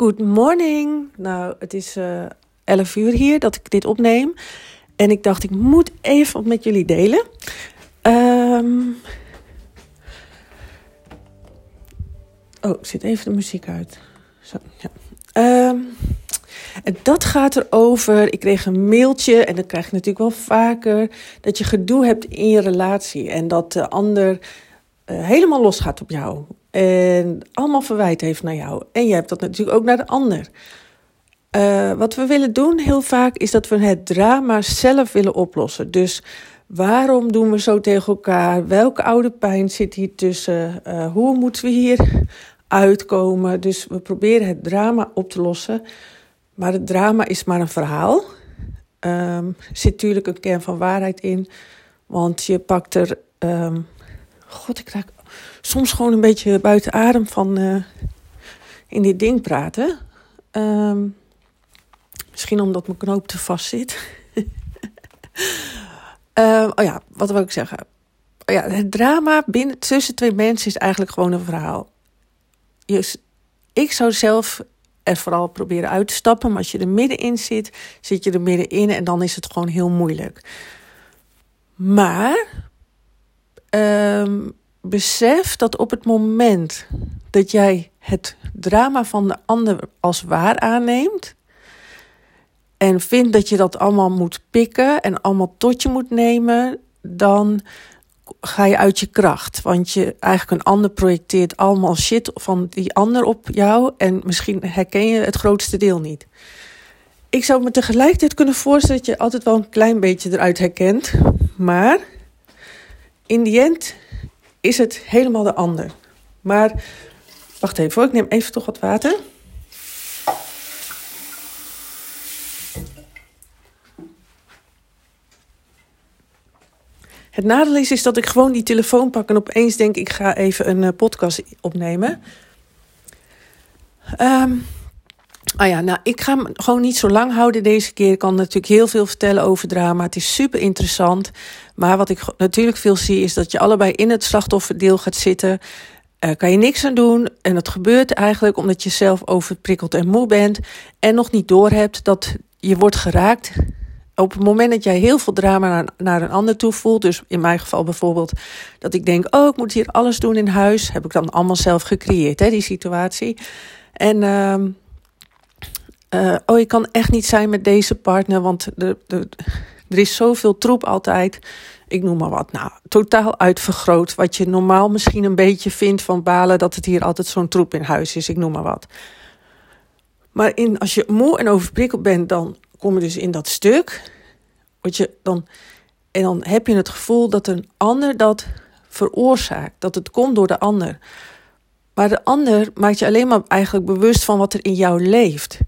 Good morning. Nou, het is uh, 11 uur hier dat ik dit opneem. En ik dacht, ik moet even wat met jullie delen. Um... Oh, zit even de muziek uit. Zo, ja. Um... En dat gaat erover. Ik kreeg een mailtje en dat krijg je natuurlijk wel vaker. Dat je gedoe hebt in je relatie. En dat de ander uh, helemaal losgaat op jou. En allemaal verwijt heeft naar jou. En je hebt dat natuurlijk ook naar de ander. Uh, wat we willen doen heel vaak is dat we het drama zelf willen oplossen. Dus waarom doen we zo tegen elkaar? Welke oude pijn zit hier tussen? Uh, hoe moeten we hier uitkomen? Dus we proberen het drama op te lossen. Maar het drama is maar een verhaal. Er zit natuurlijk een kern van waarheid in. Want je pakt er. Um, God, ik raak soms gewoon een beetje buiten adem van uh, in dit ding praten. Um, misschien omdat mijn knoop te vast zit. oh ja, wat wil ik zeggen? Oh ja, het drama binnen, tussen twee mensen is eigenlijk gewoon een verhaal. Je, ik zou zelf er vooral proberen uit te stappen. Maar als je er middenin zit, zit je er middenin en dan is het gewoon heel moeilijk. Maar um, besef dat op het moment dat jij het drama van de ander als waar aanneemt. En vindt dat je dat allemaal moet pikken en allemaal tot je moet nemen, dan ga je uit je kracht. Want je eigenlijk een ander projecteert allemaal shit van die ander op jou. En misschien herken je het grootste deel niet. Ik zou me tegelijkertijd kunnen voorstellen dat je altijd wel een klein beetje eruit herkent. Maar in die end is het helemaal de ander. Maar wacht even hoor, ik neem even toch wat water. Het nadeel is, is dat ik gewoon die telefoon pak en opeens denk ik ga even een uh, podcast opnemen. Um, ah ja, nou, ik ga hem gewoon niet zo lang houden deze keer. Ik kan natuurlijk heel veel vertellen over drama. Het is super interessant. Maar wat ik natuurlijk veel zie is dat je allebei in het slachtofferdeel gaat zitten. Uh, kan je niks aan doen. En dat gebeurt eigenlijk omdat je zelf overprikkeld en moe bent. En nog niet doorhebt dat je wordt geraakt op het moment dat jij heel veel drama naar, naar, een ander toe voelt, dus in mijn geval bijvoorbeeld dat ik denk, oh, ik moet hier alles doen in huis, heb ik dan allemaal zelf gecreëerd, hè, die situatie. En uh, uh, oh, ik kan echt niet zijn met deze partner, want de, er is zoveel troep altijd. Ik noem maar wat. Nou, totaal uitvergroot. Wat je normaal misschien een beetje vindt van balen dat het hier altijd zo'n troep in huis is. Ik noem maar wat. Maar in, als je moe en overprikkeld bent, dan kom je dus in dat stuk. Wat je dan, en dan heb je het gevoel dat een ander dat veroorzaakt. Dat het komt door de ander. Maar de ander maakt je alleen maar eigenlijk bewust van wat er in jou leeft.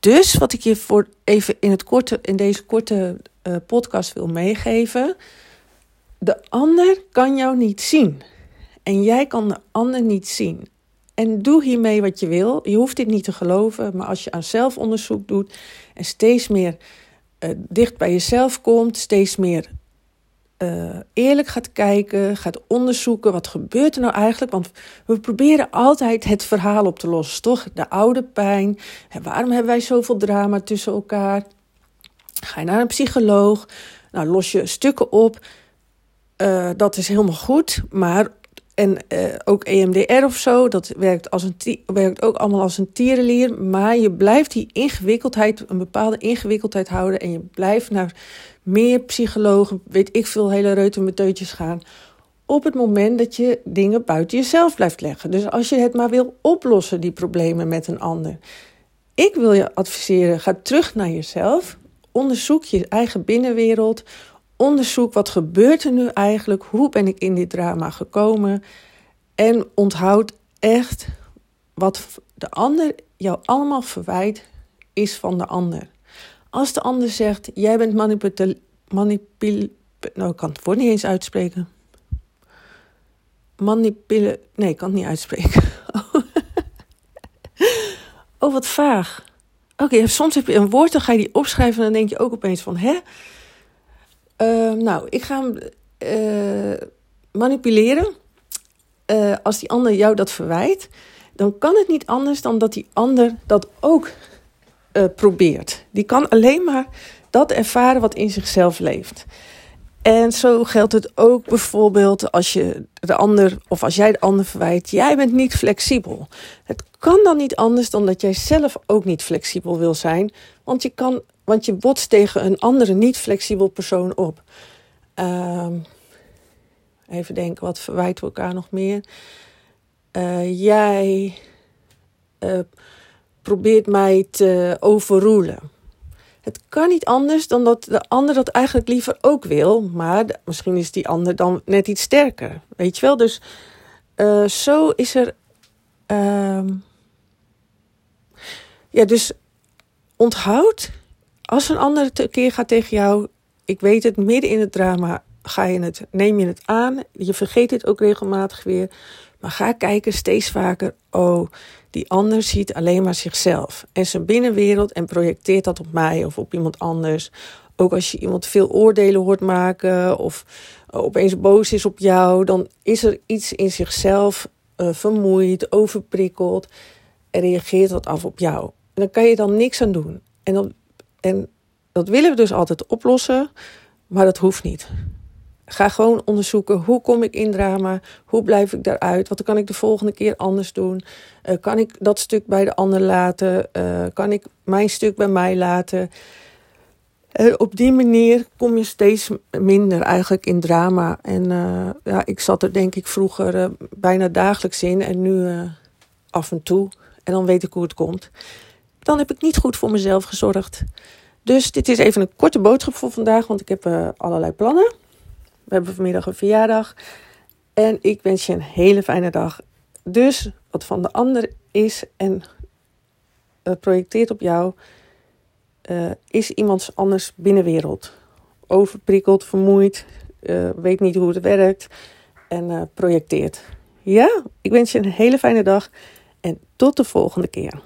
Dus wat ik je voor even in, het korte, in deze korte uh, podcast wil meegeven. De ander kan jou niet zien. En jij kan de ander niet zien. En doe hiermee wat je wil. Je hoeft dit niet te geloven, maar als je aan zelfonderzoek doet en steeds meer uh, dicht bij jezelf komt, steeds meer uh, eerlijk gaat kijken, gaat onderzoeken wat gebeurt er nou eigenlijk. Want we proberen altijd het verhaal op te lossen, toch? De oude pijn. En waarom hebben wij zoveel drama tussen elkaar? Ga je naar een psycholoog? Nou, los je stukken op. Uh, dat is helemaal goed, maar en uh, ook EMDR of zo, dat werkt, als een werkt ook allemaal als een tierenlier. Maar je blijft die ingewikkeldheid, een bepaalde ingewikkeldheid houden. En je blijft naar meer psychologen, weet ik veel, hele reutemeteutjes gaan. Op het moment dat je dingen buiten jezelf blijft leggen. Dus als je het maar wil oplossen, die problemen met een ander. Ik wil je adviseren, ga terug naar jezelf. Onderzoek je eigen binnenwereld onderzoek wat gebeurt er nu eigenlijk, hoe ben ik in dit drama gekomen en onthoud echt wat de ander jou allemaal verwijt is van de ander. Als de ander zegt, jij bent manipul... manipul nou, ik kan het woord niet eens uitspreken. Manipule... Nee, ik kan het niet uitspreken. oh, wat vaag. Oké, soms heb je een woord, dan ga je die opschrijven en dan denk je ook opeens van, hè? Uh, nou, ik ga hem uh, manipuleren. Uh, als die ander jou dat verwijt, dan kan het niet anders dan dat die ander dat ook uh, probeert. Die kan alleen maar dat ervaren wat in zichzelf leeft. En zo geldt het ook bijvoorbeeld als je de ander of als jij de ander verwijt, jij bent niet flexibel. Het kan dan niet anders dan dat jij zelf ook niet flexibel wil zijn, want je kan, want je botst tegen een andere niet flexibel persoon op. Uh, even denken, wat verwijten we elkaar nog meer? Uh, jij uh, probeert mij te overroelen. Het kan niet anders dan dat de ander dat eigenlijk liever ook wil, maar misschien is die ander dan net iets sterker. Weet je wel? Dus uh, zo is er. Uh, ja, dus onthoud als een ander keer gaat tegen jou. Ik weet het, midden in het drama ga je het, neem je het aan. Je vergeet het ook regelmatig weer. Maar ga kijken steeds vaker. Oh, die ander ziet alleen maar zichzelf en zijn binnenwereld en projecteert dat op mij of op iemand anders. Ook als je iemand veel oordelen hoort maken of opeens boos is op jou, dan is er iets in zichzelf uh, vermoeid, overprikkeld en reageert dat af op jou. En dan kan je dan niks aan doen. En, dan, en dat willen we dus altijd oplossen, maar dat hoeft niet. Ga gewoon onderzoeken hoe kom ik in drama, hoe blijf ik daaruit, wat kan ik de volgende keer anders doen. Uh, kan ik dat stuk bij de ander laten? Uh, kan ik mijn stuk bij mij laten? Uh, op die manier kom je steeds minder eigenlijk in drama. En ja, ik zat er denk ik vroeger bijna dagelijks in en nu af en toe. En dan weet ik hoe het komt. Dan heb ik niet goed voor mezelf gezorgd. Dus dit is even een korte boodschap voor vandaag, want ik heb allerlei plannen. We hebben vanmiddag een verjaardag. En ik wens je een hele fijne dag. Dus wat van de ander is en projecteert op jou, uh, is iemands anders binnenwereld. Overprikkeld, vermoeid, uh, weet niet hoe het werkt en projecteert. Ja, ik wens je een hele fijne dag en tot de volgende keer.